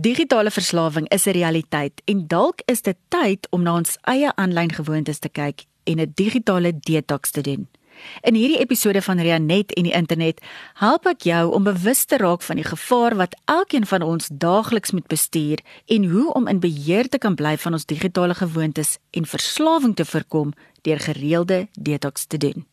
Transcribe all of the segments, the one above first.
Digitale verslawing is 'n realiteit en dalk is dit tyd om na ons eie aanlyn gewoontes te kyk en 'n digitale detox te doen. In hierdie episode van Rianet en die internet help ek jou om bewus te raak van die gevaar wat elkeen van ons daagliks moet bestuur en hoe om in beheer te kan bly van ons digitale gewoontes en verslawing te voorkom deur gereelde detox te doen.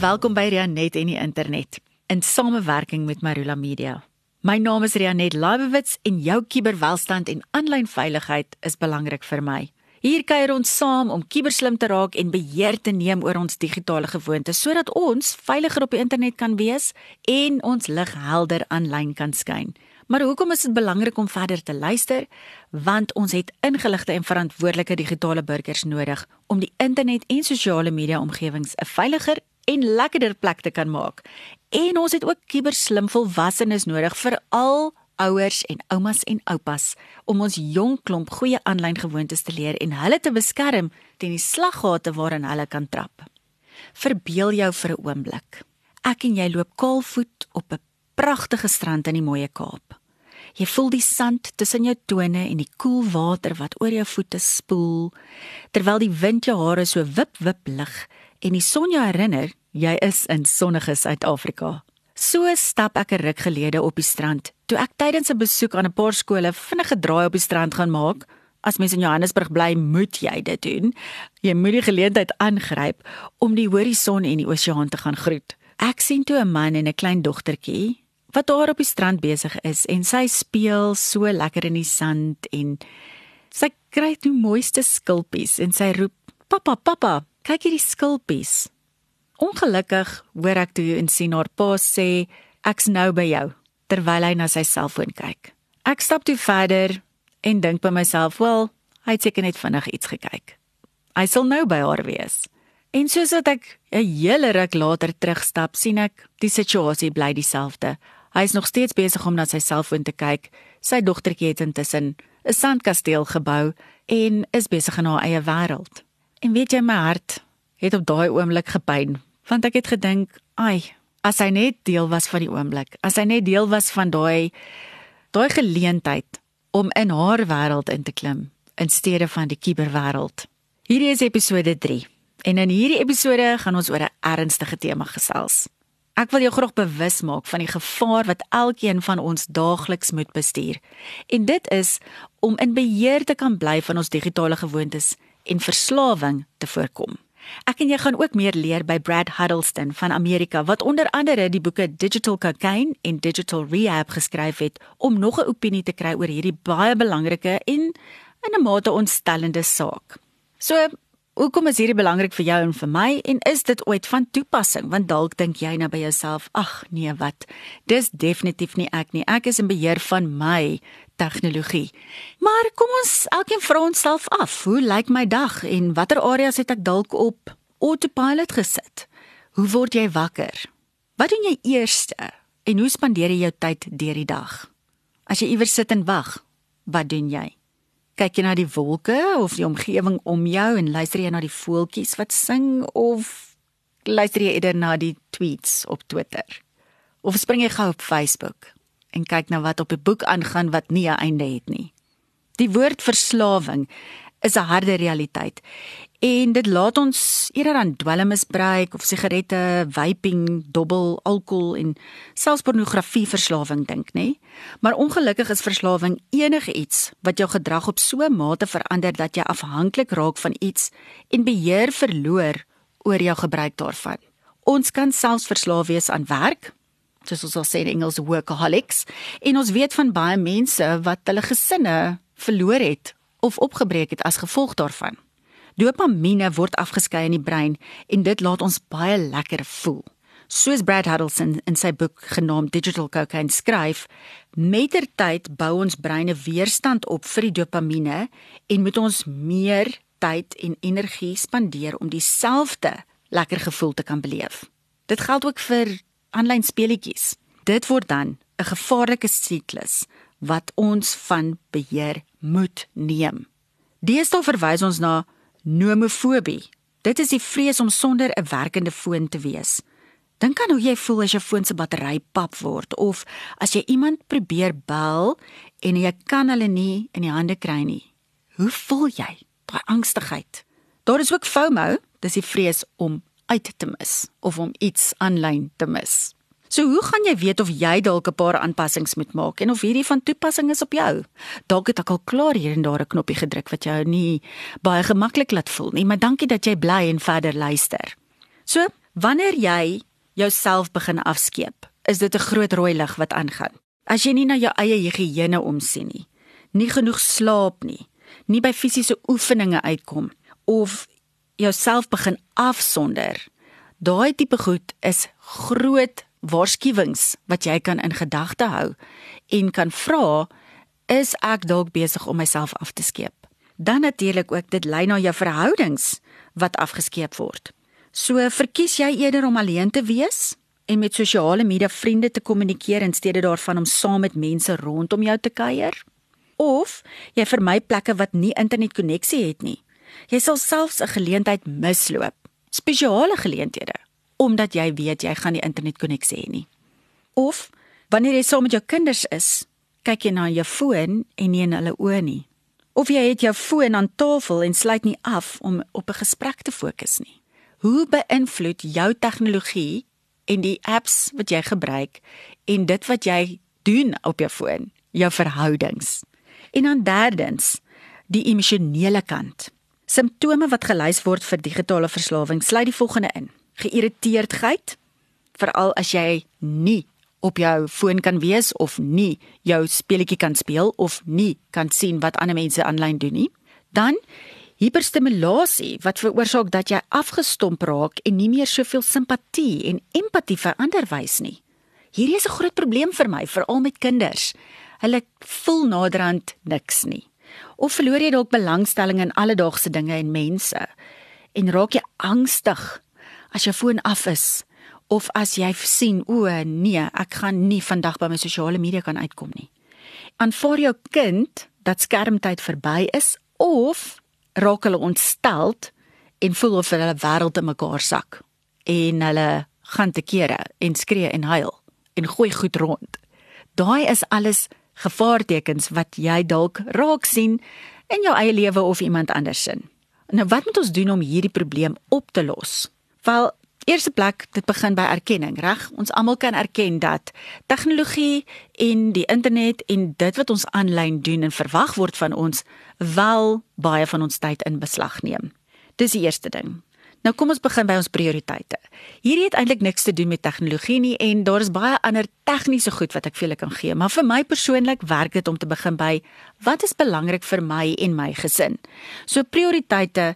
Welkom by Rianet en die internet in samewerking met Marula Media. My naam is Rianet Liebewitz en jou kuberwelstand en aanlyn veiligheid is belangrik vir my. Hier kuier ons saam om kuberslim te raak en beheer te neem oor ons digitale gewoontes sodat ons veiliger op die internet kan wees en ons lig helder aanlyn kan skyn. Maar hoekom is dit belangrik om verder te luister? Want ons het ingeligte en verantwoordelike digitale burgers nodig om die internet en sosiale media omgewings 'n veiliger en lekkerder plek te kan maak. En ons het ook kuberslim volwassenes nodig vir al ouers en oumas en oupas om ons jong klomp goeie aanlyn gewoontes te leer en hulle te beskerm teen die slaggate waarin hulle kan trap. Verbeel jou vir 'n oomblik. Ek en jy loop kaalvoet op 'n pragtige strand in die mooi Kaap. Jy voel die sand tussen jou tone en die koel water wat oor jou voete spoel terwyl die wind jou hare so wip wip lig en die son jou herinner jy is in sonnige Suid-Afrika. So stap ek 'n ruk gelede op die strand toe ek tydens 'n besoek aan 'n paar skole vinnige draai op die strand gaan maak. As mens in Johannesburg bly, moet jy dit doen. Jy moet die geleentheid aangryp om die horison en die oseaan te gaan groet. Ek sien toe 'n man en 'n klein dogtertjie wat daar op die strand besig is en sy speel so lekker in die sand en sy kry die mooiste skulpies en sy roep pappa pappa kyk hierdie skulpies ongelukkig hoor ek toe en sien haar pa sê ek's nou by jou terwyl hy na sy selfoon kyk ek stap toe verder en dink by myself wel hy het seker net vinnig iets gekyk hy sal nou by haar wees En soos wat ek 'n hele ruk later terugstap, sien ek die situasie bly dieselfde. Hy is nog steeds besig om na sy selfoon te kyk. Sy dogtertjie het intussen 'n sandkasteel gebou en is besig in haar eie wêreld. En weet jy my hart het op daai oomblik gepyn, want ek het gedink, "Ai, as hy net deel was van die oomblik, as hy net deel was van daai daai geleentheid om in haar wêreld in te klim in steede van die kuberwêreld." Hierdie is episode 3. En in hierdie episode gaan ons oor 'n ernstige tema gesels. Ek wil jou graag bewus maak van die gevaar wat elkeen van ons daagliks moet bestuur. En dit is om in beheer te kan bly van ons digitale gewoontes en verslawing te voorkom. Ek en jy gaan ook meer leer by Brad Huddleston van Amerika wat onder andere die boeke Digital Cocaine en Digital Rehab geskryf het om nog 'n opinie te kry oor hierdie baie belangrike en in 'n mate ontstellende saak. So, Hoekom is hierdie belangrik vir jou en vir my en is dit ooit van toepassing? Want dalk dink jy nou by jouself, ag nee, wat? Dis definitief nie ek nie. Ek is in beheer van my tegnologie. Maar kom ons elkeen vra onsself af, hoe lyk my dag en watter areas het ek dalk op autopilot gesit? Hoe word jy wakker? Wat doen jy eerste en hoe spandeer jy jou tyd deur die dag? As jy iewers sit en wag, wat doen jy? Kyk jy na die wolke of die omgewing om jou en luister jy na die voeltjies wat sing of luister jy eerder na die tweets op Twitter? Of spring jy gou op Facebook en kyk na wat op 'n boek aangaan wat nie 'n einde het nie? Die woord verslawing is 'n harde realiteit En dit laat ons eerder aan dwelmmisbruik of sigarette, vaping, dobbel, alkohol en selfs pornografie verslawing dink, nê? Maar ongelukkig is verslawing enige iets wat jou gedrag op so 'n mate verander dat jy afhanklik raak van iets en beheer verloor oor jou gebruik daarvan. Ons kan selfs verslaaf wees aan werk, soos ons al sê in Engels workaholics, en ons weet van baie mense wat hulle gesinne verloor het of opgebreek het as gevolg daarvan. Dopamine word afgeskei in die brein en dit laat ons baie lekker voel. Soos Brad Huddleston in sy boek genaamd Digital Cocaine skryf, mettertyd bou ons breine weerstand op vir die dopamine en moet ons meer tyd en energie spandeer om dieselfde lekker gevoel te kan beleef. Dit geld ook vir aanlyn speletjies. Dit word dan 'n gevaarlike siklus wat ons van beheer moet neem. Deesdae verwys ons na nomofobie. Dit is die vrees om sonder 'n werkende foon te wees. Dink aan hoe jy voel as jou foon se battery pap word of as jy iemand probeer bel en jy kan hulle nie in die hande kry nie. Hoe voel jy? Daai angstigheid. Daar is ook FOMO, dis die vrees om uit te mis of om iets aanlyn te mis. So hoe gaan jy weet of jy dalk 'n paar aanpassings moet maak en of hierdie van toepassing is op jou? Dalk het ek al klaar hier en daar 'n knoppie gedruk wat jou nie baie gemaklik laat voel nie, maar dankie dat jy bly en verder luister. So, wanneer jy jouself begin afskeep, is dit 'n groot rooi lig wat aangaan. As jy nie na jou eie higiëne omsien nie, nie genoeg slaap nie, nie by fisiese oefeninge uitkom of jouself begin afsonder, daai tipe goed is groot waarskuwings wat jy kan in gedagte hou en kan vra is ek dalk besig om myself af te skeep. Dan natuurlik ook dit lei na jou verhoudings wat afgeskeep word. So verkies jy eerder om alleen te wees en met sosiale media vriende te kommunikeer in steede daarvan om saam met mense rondom jou te kuier? Of jy vermy plekke wat nie internetkonneksie het nie. Jy sal selfs 'n geleentheid misloop. Spesiale geleenthede omdat jy weet jy gaan nie internetkonneksie hê nie. Of wanneer jy saam met jou kinders is, kyk jy na jou foon en nie in hulle oë nie. Of jy het jou foon aan tafel en sluit nie af om op 'n gesprek te fokus nie. Hoe beïnvloed jou tegnologie en die apps wat jy gebruik en dit wat jy doen op jou foon jou verhoudings? En dan derdens, die emosionele kant. Simptome wat gelys word vir digitale verslawing sluit die volgende in: geïrriteerdheid veral as jy nie op jou foon kan wees of nie jou speletjie kan speel of nie kan sien wat ander mense aanlyn doen nie dan hiperstimulasie wat veroorsaak dat jy afgestomp raak en nie meer soveel simpatie en empatie vir ander wys nie. Hierdie is 'n groot probleem vir my veral met kinders. Hulle voel naderhand niks nie. Of verloor jy dalk belangstelling in alledaagse dinge en mense en raak jy angstig as jou foon af is of as jy sien o nee, ek gaan nie vandag by my sosiale media kan uitkom nie. Aanvaar jou kind dat skermtyd verby is of raak hulle ontsteld en voel of hulle wêreld in mekaar sak en hulle gaan te kere en skree en huil en gooi goed rond. Daai is alles gevaartekens wat jy dalk raak sien in jou eie lewe of iemand anders se. Nou wat moet ons doen om hierdie probleem op te los? Wel, eerste plek, dit begin by erkenning, reg? Ons almal kan erken dat tegnologie en die internet en dit wat ons aanlyn doen en verwag word van ons wel baie van ons tyd in beslag neem. Dis die eerste ding. Nou kom ons begin by ons prioriteite. Hierdie het eintlik niks te doen met tegnologie nie en daar is baie ander tegniese goed wat ek vir julle kan gee, maar vir my persoonlik werk dit om te begin by wat is belangrik vir my en my gesin. So prioriteite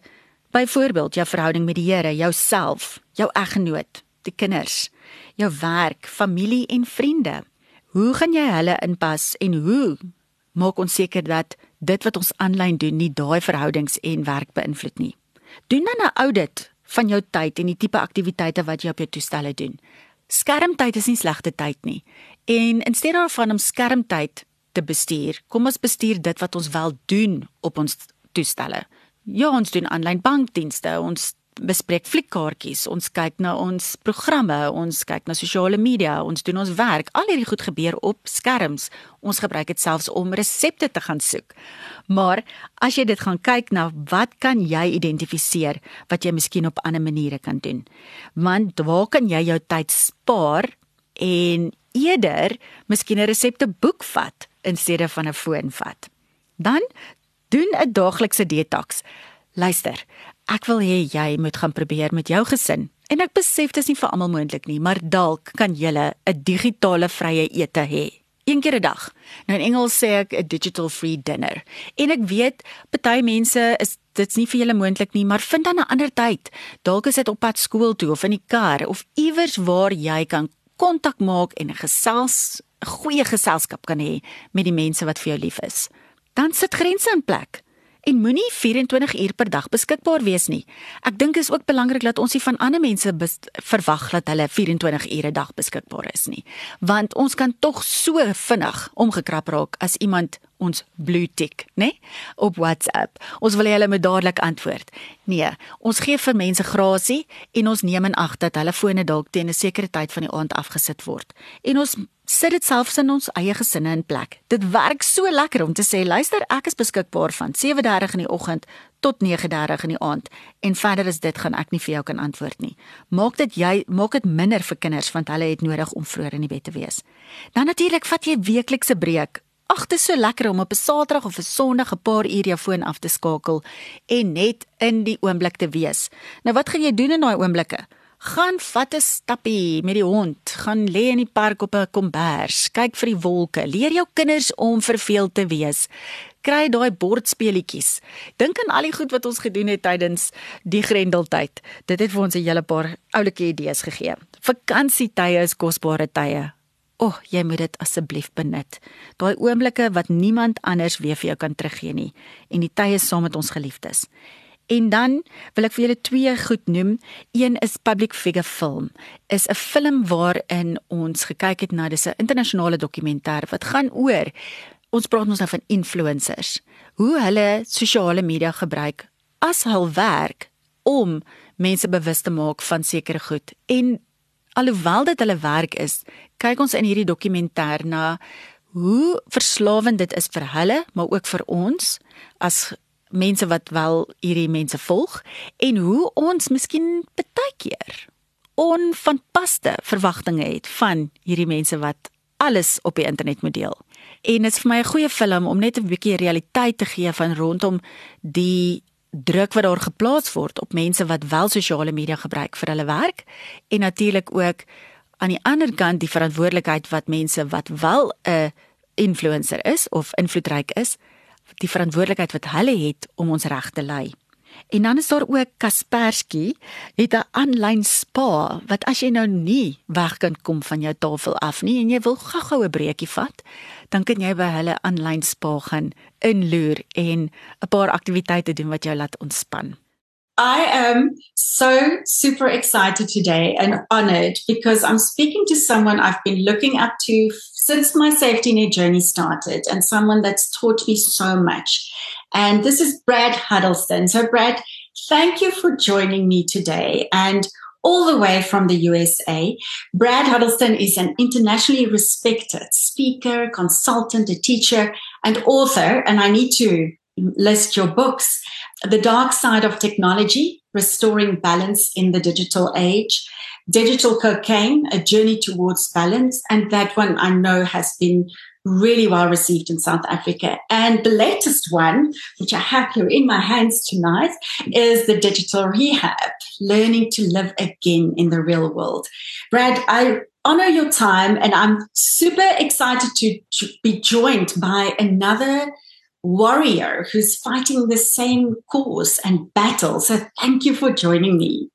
Byvoorbeeld jou verhouding met die Here, jouself, jou eggenoot, die kinders, jou werk, familie en vriende. Hoe gaan jy hulle inpas en hoe maak ons seker dat dit wat ons aanlyn doen nie daai verhoudings en werk beïnvloed nie? Doen dan 'n audit van jou tyd en die tipe aktiwiteite wat jy op jou toestelle doen. Skermtyd is nie slegte tyd nie. En in steede daarvan om skermtyd te bestuur, kom ons bestuur dit wat ons wel doen op ons toestelle. Ja, ons doen aanlyn bankdienste, ons bespreek fliekkaartjies, ons kyk na ons programme, ons kyk na sosiale media, ons doen ons werk. Al hierdie goed gebeur op skerms. Ons gebruik dit selfs om resepte te gaan soek. Maar as jy dit gaan kyk na wat kan jy identifiseer wat jy miskien op ander maniere kan doen? Want waar kan jy jou tyd spaar en eerder miskien 'n resepteboek vat in steede van 'n foon vat? Dan doen 'n daaglikse detox. Luister, ek wil hê jy moet gaan probeer met jou gesin. En ek besef dit is nie vir almal moontlik nie, maar dalk kan jy 'n digitale vrye ete hê. Een keer 'n dag. Nou in Engels sê ek 'n digital free dinner. En ek weet party mense is dit's nie vir julle moontlik nie, maar vind dan 'n ander tyd. Dalk is dit op pad skool toe of in die kar of iewers waar jy kan kontak maak en 'n gesels, 'n goeie geselskap kan hê met die mense wat vir jou lief is dan sit grense in plek en moenie 24 uur per dag beskikbaar wees nie. Ek dink is ook belangrik dat ons nie van ander mense verwag dat hulle 24 ure 'n dag beskikbaar is nie, want ons kan tog so vinnig omgekrap raak as iemand ons blue tick, né? Nee? Op WhatsApp. Ons wil hê hulle moet dadelik antwoord. Nee, ons gee vir mense grasie en ons neem in ag dat hulle fone dalk teen 'n sekere tyd van die aand afgesit word. En ons sit dit selfs in ons eie gesinne in plek. Dit werk so lekker om te sê, luister, ek is beskikbaar van 7:30 in die oggend tot 9:30 in die aand en verder as dit gaan ek nie vir jou kan antwoord nie. Maak dit jy maak dit minder vir kinders want hulle het nodig om vroeër in die bed te wees. Dan natuurlik vat jy weeklikse breek. Ag, dit is so lekker om op 'n Saterdag of 'n Sondag 'n paar uur jou foon af te skakel en net in die oomblik te wees. Nou wat gaan jy doen in daai oomblikke? Gaan vat 'n stappie met die hond, gaan lê in die park op 'n kombers, kyk vir die wolke, leer jou kinders om verveeld te wees. Kry daai bordspeletjies. Dink aan al die goed wat ons gedoen het tydens die Grendeltyd. Dit het vir ons 'n hele paar oulike idees gegee. Vakansietye is kosbare tye. O, oh, jy moet dit asseblief benut. Daai oomblikke wat niemand anders weer vir jou kan teruggee nie en die tye saam met ons geliefdes. En dan wil ek vir julle twee goed noem. Een is Public Figure Film. Is 'n film waarin ons gekyk het na dis 'n internasionale dokumentêr wat gaan oor ons praat ons nou van influencers. Hoe hulle sosiale media gebruik as hul werk om mense bewus te maak van sekere goed. En alhoewel dit hulle werk is, kyk ons in hierdie dokumentêr na hoe verslawend dit is vir hulle, maar ook vir ons as mense wat wel hierdie mense volg en hoe ons miskien baie keer onvanpaste verwagtinge het van hierdie mense wat alles op die internet moet deel. En dit is vir my 'n goeie film om net 'n bietjie realiteit te gee van rondom die druk wat daar geplaas word op mense wat wel sosiale media gebruik vir hulle werk en natuurlik ook aan die ander kant die verantwoordelikheid wat mense wat wel 'n influencer is of invloedryk is die verantwoordelikheid wat hulle het om ons reg te lei. En dan is daar ook Kaspersky, het 'n aanlyn spa wat as jy nou nie weg kan kom van jou tafel af nie en jy wil gou-gou 'n breekie vat, dan kan jy by hulle aanlyn spa gaan inloer en 'n paar aktiwiteite doen wat jou laat ontspan. I am so super excited today and honored because I'm speaking to someone I've been looking up to since my safety net journey started and someone that's taught me so much. And this is Brad Huddleston. So, Brad, thank you for joining me today. And all the way from the USA. Brad Huddleston is an internationally respected speaker, consultant, a teacher, and author. And I need to list your books The Dark Side of Technology Restoring Balance in the Digital Age, Digital Cocaine A Journey Towards Balance. And that one I know has been really well received in South Africa. And the latest one, which I have here in my hands tonight, is the Digital Rehab Learning to Live Again in the Real World. Brad, I honor your time and I'm super excited to, be joined by another warrior who's fighting the same cause and battle. So thank you for joining me.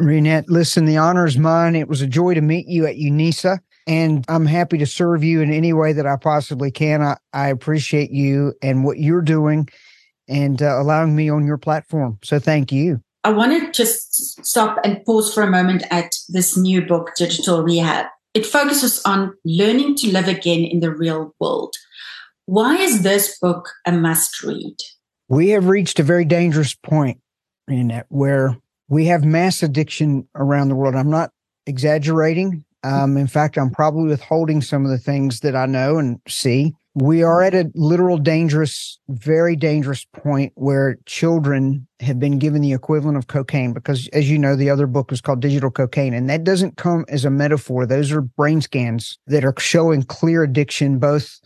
Renette, listen, the honor is mine. It was a joy to meet you at UNISA, and I'm happy to serve you in any way that I possibly can. I, I appreciate you and what you're doing and uh, allowing me on your platform. So thank you. I want to just stop and pause for a moment at this new book, Digital Rehab. It focuses on learning to live again in the real world. Why is this book a must read? We have reached a very dangerous point in it where we have mass addiction around the world. I'm not exaggerating. Um, in fact, I'm probably withholding some of the things that I know and see. We are at a literal dangerous, very dangerous point where children have been given the equivalent of cocaine because, as you know, the other book was called Digital Cocaine. And that doesn't come as a metaphor. Those are brain scans that are showing clear addiction, both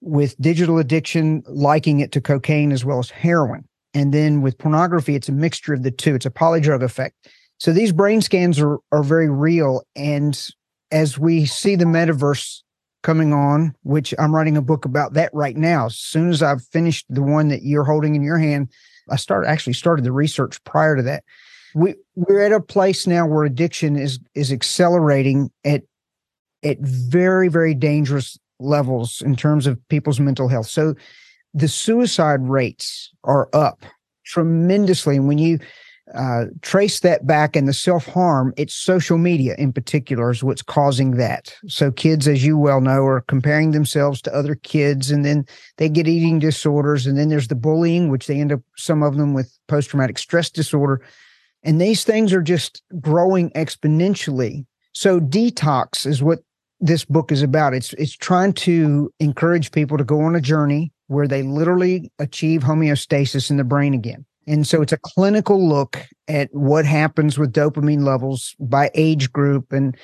with digital addiction, liking it to cocaine as well as heroin. And then with pornography, it's a mixture of the two. It's a polydrug effect. So these brain scans are, are very real. And as we see the metaverse coming on, which I'm writing a book about that right now, as soon as I've finished the one that you're holding in your hand, I start actually started the research prior to that. We we're at a place now where addiction is is accelerating at at very very dangerous levels in terms of people's mental health. So the suicide rates are up tremendously. And when you uh, trace that back and the self harm, it's social media in particular is what's causing that. So kids, as you well know, are comparing themselves to other kids, and then they get eating disorders, and then there's the bullying, which they end up some of them with post traumatic stress disorder, and these things are just growing exponentially. So detox is what this book is about. It's it's trying to encourage people to go on a journey where they literally achieve homeostasis in the brain again. And so it's a clinical look at what happens with dopamine levels by age group and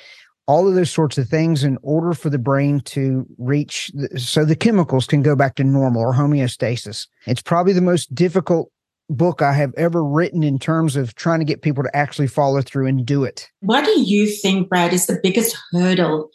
all of those sorts of things in order for the brain to reach the, so the chemicals can go back to normal or homeostasis. It's probably the most difficult book I have ever written in terms of trying to get people to actually follow through and do it. What do you think, Brad, is the biggest hurdle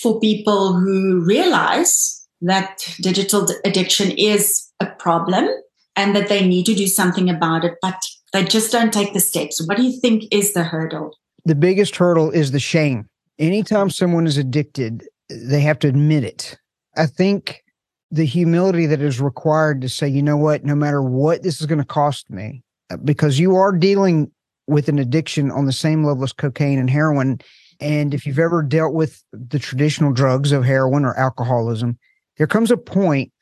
for people who realize that digital addiction is a problem and that they need to do something about it, but they just don't take the steps. What do you think is the hurdle? The biggest hurdle is the shame. Anytime someone is addicted, they have to admit it. I think the humility that is required to say, you know what, no matter what this is going to cost me, uh, because you are dealing with an addiction on the same level as cocaine and heroin. And if you've ever dealt with the traditional drugs of heroin or alcoholism, there comes a point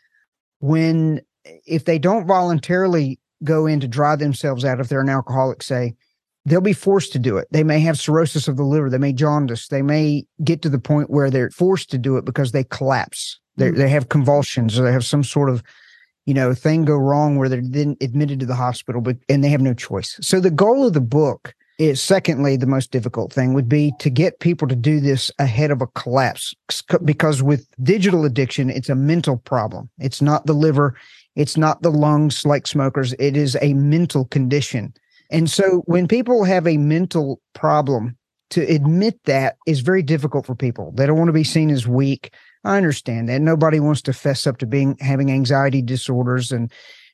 when if they don't voluntarily go in to dry themselves out, if they're an alcoholic, say, they'll be forced to do it. They may have cirrhosis of the liver, they may jaundice, they may get to the point where they're forced to do it because they collapse. They mm-hmm. they have convulsions or they have some sort of you know thing go wrong where they're then admitted to the hospital, but and they have no choice. So the goal of the book is secondly the most difficult thing would be to get people to do this ahead of a collapse because with digital addiction it's a mental problem it's not the liver it's not the lungs like smokers, it is a mental condition. And so when people have a mental problem, to admit that is very difficult for people. They don't want to be seen as weak. I understand that. Nobody wants to fess up to being having anxiety disorders and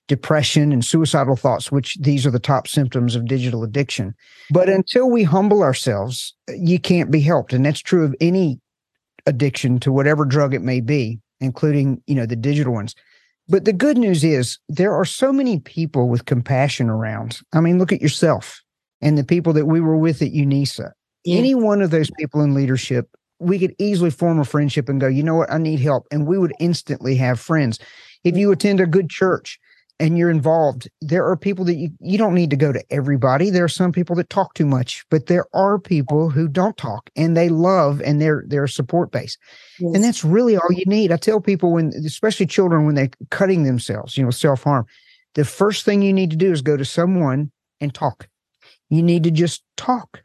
depression and suicidal thoughts, which these are the top symptoms of digital addiction. But until we humble ourselves, you can't be helped. And that's true of any addiction to whatever drug it may be, including, you know, the digital ones. But the good news is there are so many people with compassion around. I mean, look at yourself and the people that we were with at UNISA. Yeah. Any one of those people in leadership, we could easily form a friendship and go, you know what, I need help. And we would instantly have friends. If you attend a good church, and you're involved, there are people that you, you don't need to go to everybody. There are some people that talk too much, but there are people who don't talk and they love and they're they're a support base. Yes. And that's really all you need. I tell people when especially children when they're cutting themselves, you know, self-harm, the first thing you need to do is go to someone and talk. You need to just talk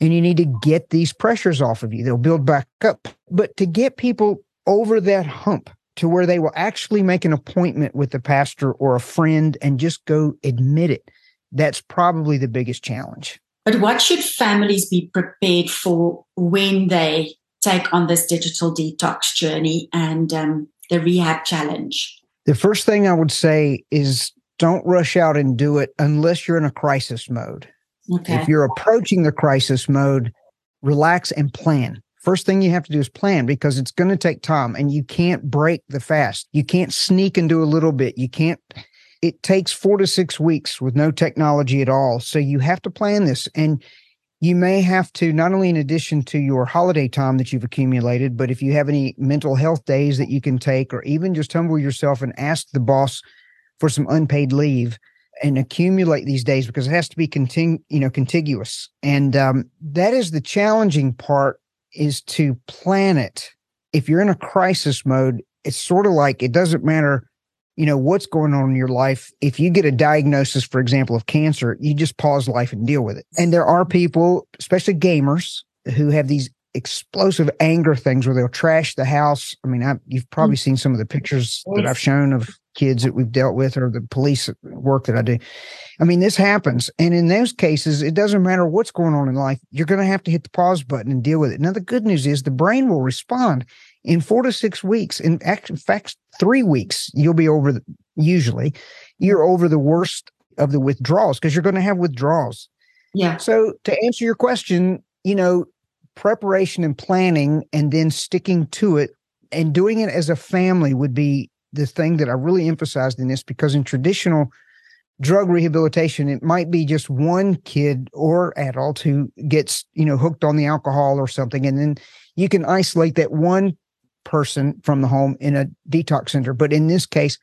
and you need to get these pressures off of you. They'll build back up. But to get people over that hump, to where they will actually make an appointment with the pastor or a friend and just go admit it. That's probably the biggest challenge. But what should families be prepared for when they take on this digital detox journey and um, the rehab challenge? The first thing I would say is don't rush out and do it unless you're in a crisis mode. Okay. If you're approaching the crisis mode, relax and plan. First thing you have to do is plan because it's going to take time and you can't break the fast. You can't sneak and do a little bit. You can't, it takes four to six weeks with no technology at all. So you have to plan this and you may have to, not only in addition to your holiday time that you've accumulated, but if you have any mental health days that you can take, or even just humble yourself and ask the boss for some unpaid leave and accumulate these days because it has to be continu- you know contiguous and um, that is the challenging part is to plan it. If you're in a crisis mode, it's sort of like it doesn't matter, you know, what's going on in your life. If you get a diagnosis, for example, of cancer, you just pause life and deal with it. And there are people, especially gamers, who have these explosive anger things where they'll trash the house. I mean, I, you've probably mm. seen some of the pictures that I've shown of kids that we've dealt with or the police work that I do. I mean, this happens. And in those cases, it doesn't matter what's going on in life. You're going to have to hit the pause button and deal with it. Now, the good news is the brain will respond in four to six weeks. In fact, three weeks, you'll be over, the, usually, you're over the worst of the withdrawals because you're going to have withdrawals. Yeah. So to answer your question, you know, preparation and planning and then sticking to it and doing it as a family would be the thing that I really emphasized in this because in traditional drug rehabilitation, it might be just one kid or adult who gets, you know, hooked on the alcohol or something. And then you can isolate that one person from the home in a detox center. But in this case,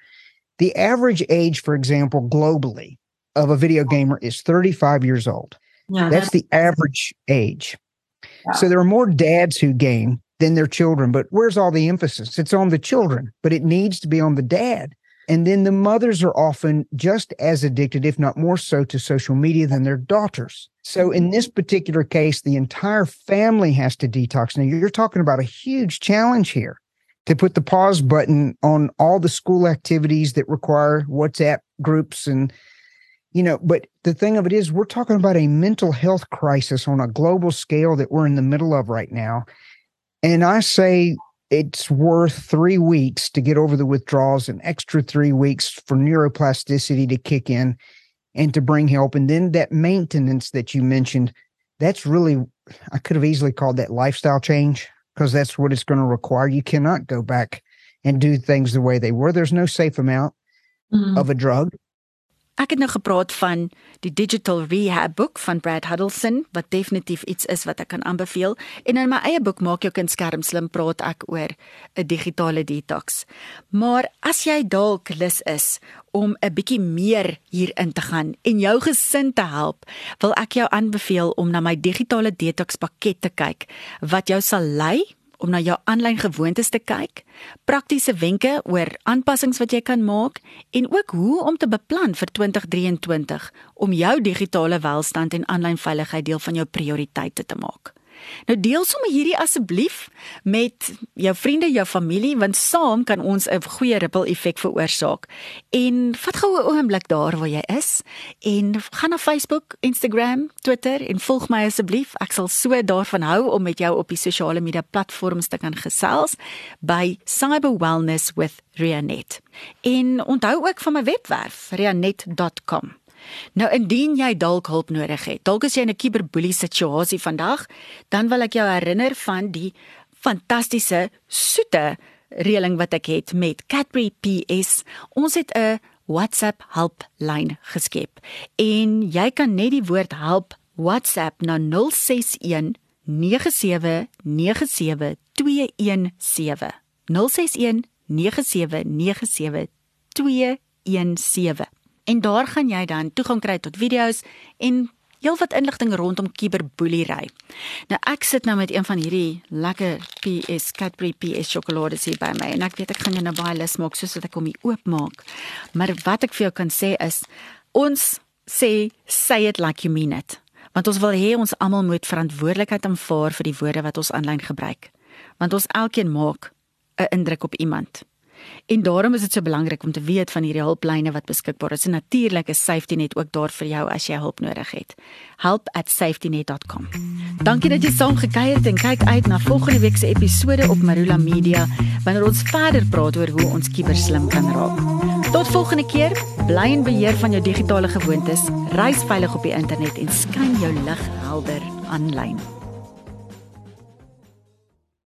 the average age, for example, globally of a video gamer is 35 years old. Yeah, that's, that's the average age. Yeah. So there are more dads who game than their children, but where's all the emphasis? It's on the children, but it needs to be on the dad. And then the mothers are often just as addicted, if not more so, to social media than their daughters. So in mm-hmm. this particular case, the entire family has to detox. Now you're talking about a huge challenge here to put the pause button on all the school activities that require WhatsApp groups and you know, but the thing of it is we're talking about a mental health crisis on a global scale that we're in the middle of right now. And I say it's worth three weeks to get over the withdrawals, an extra three weeks for neuroplasticity to kick in and to bring help. And then that maintenance that you mentioned, that's really, I could have easily called that lifestyle change because that's what it's going to require. You cannot go back and do things the way they were. There's no safe amount mm-hmm. of a drug. Ek het nou gepraat van die Digital Rehab boek van Brad Huddleston wat definitief iets is wat ek kan aanbeveel en in my eie boek maak jou kind skerm slim praat ek oor 'n digitale detox. Maar as jy dalk lus is om 'n bietjie meer hierin te gaan en jou gesin te help, wil ek jou aanbeveel om na my digitale detox pakket te kyk wat jou sal lei om na jou aanlyn gewoontes te kyk, praktiese wenke oor aanpassings wat jy kan maak en ook hoe om te beplan vir 2023 om jou digitale welstand en aanlyn veiligheid deel van jou prioriteite te maak. Nou deel sommer hierdie asseblief met jou vriende, jou familie want saam kan ons 'n goeie ripple effek veroorsaak. En vat gou 'n oomblik daar waar jy is en gaan na Facebook, Instagram, Twitter en volg my asseblief. Ek sal so daarvan hou om met jou op die sosiale media platforms te kan gesels by Cyber Wellness with Rianet. En onthou ook van my webwerf rianet.com. Nou indien jy dalk hulp nodig het, dalk is jy in 'n cyberbully situasie vandag, dan wil ek jou herinner van die fantastiese soete reëling wat ek het met Cadbury PS. Ons het 'n WhatsApp helplyn geskep en jy kan net die woord help WhatsApp na 061 9797 217 061 9797 217 En daar gaan jy dan toegang kry tot video's en heelwat inligting rondom kuberboelery. Nou ek sit nou met een van hierdie lekker PS Cadbury PS sjokolades hier by my en ek weet ek gaan jou nou baie lus maak soos wat ek hom oopmaak. Maar wat ek vir jou kan sê is ons sê say it like you mean it. Want ons wil hê ons almal moet verantwoordelikheid aanvaar vir die woorde wat ons aanlyn gebruik. Want ons elkeen maak 'n indruk op iemand. En daarom is dit so belangrik om te weet van hierdie hulplyne wat beskikbaar is. En natuurlik is SafetyNet ook daar vir jou as jy hulp nodig het. help@safetynet.com. Dankie dat jy saam gekuier het en kyk uit na volgende week se episode op Marula Media wanneer ons verder praat oor hoe ons kiberslim kan raak. Tot volgende keer, bly in beheer van jou digitale gewoontes, reis veilig op die internet en skyn jou lig helder aanlyn.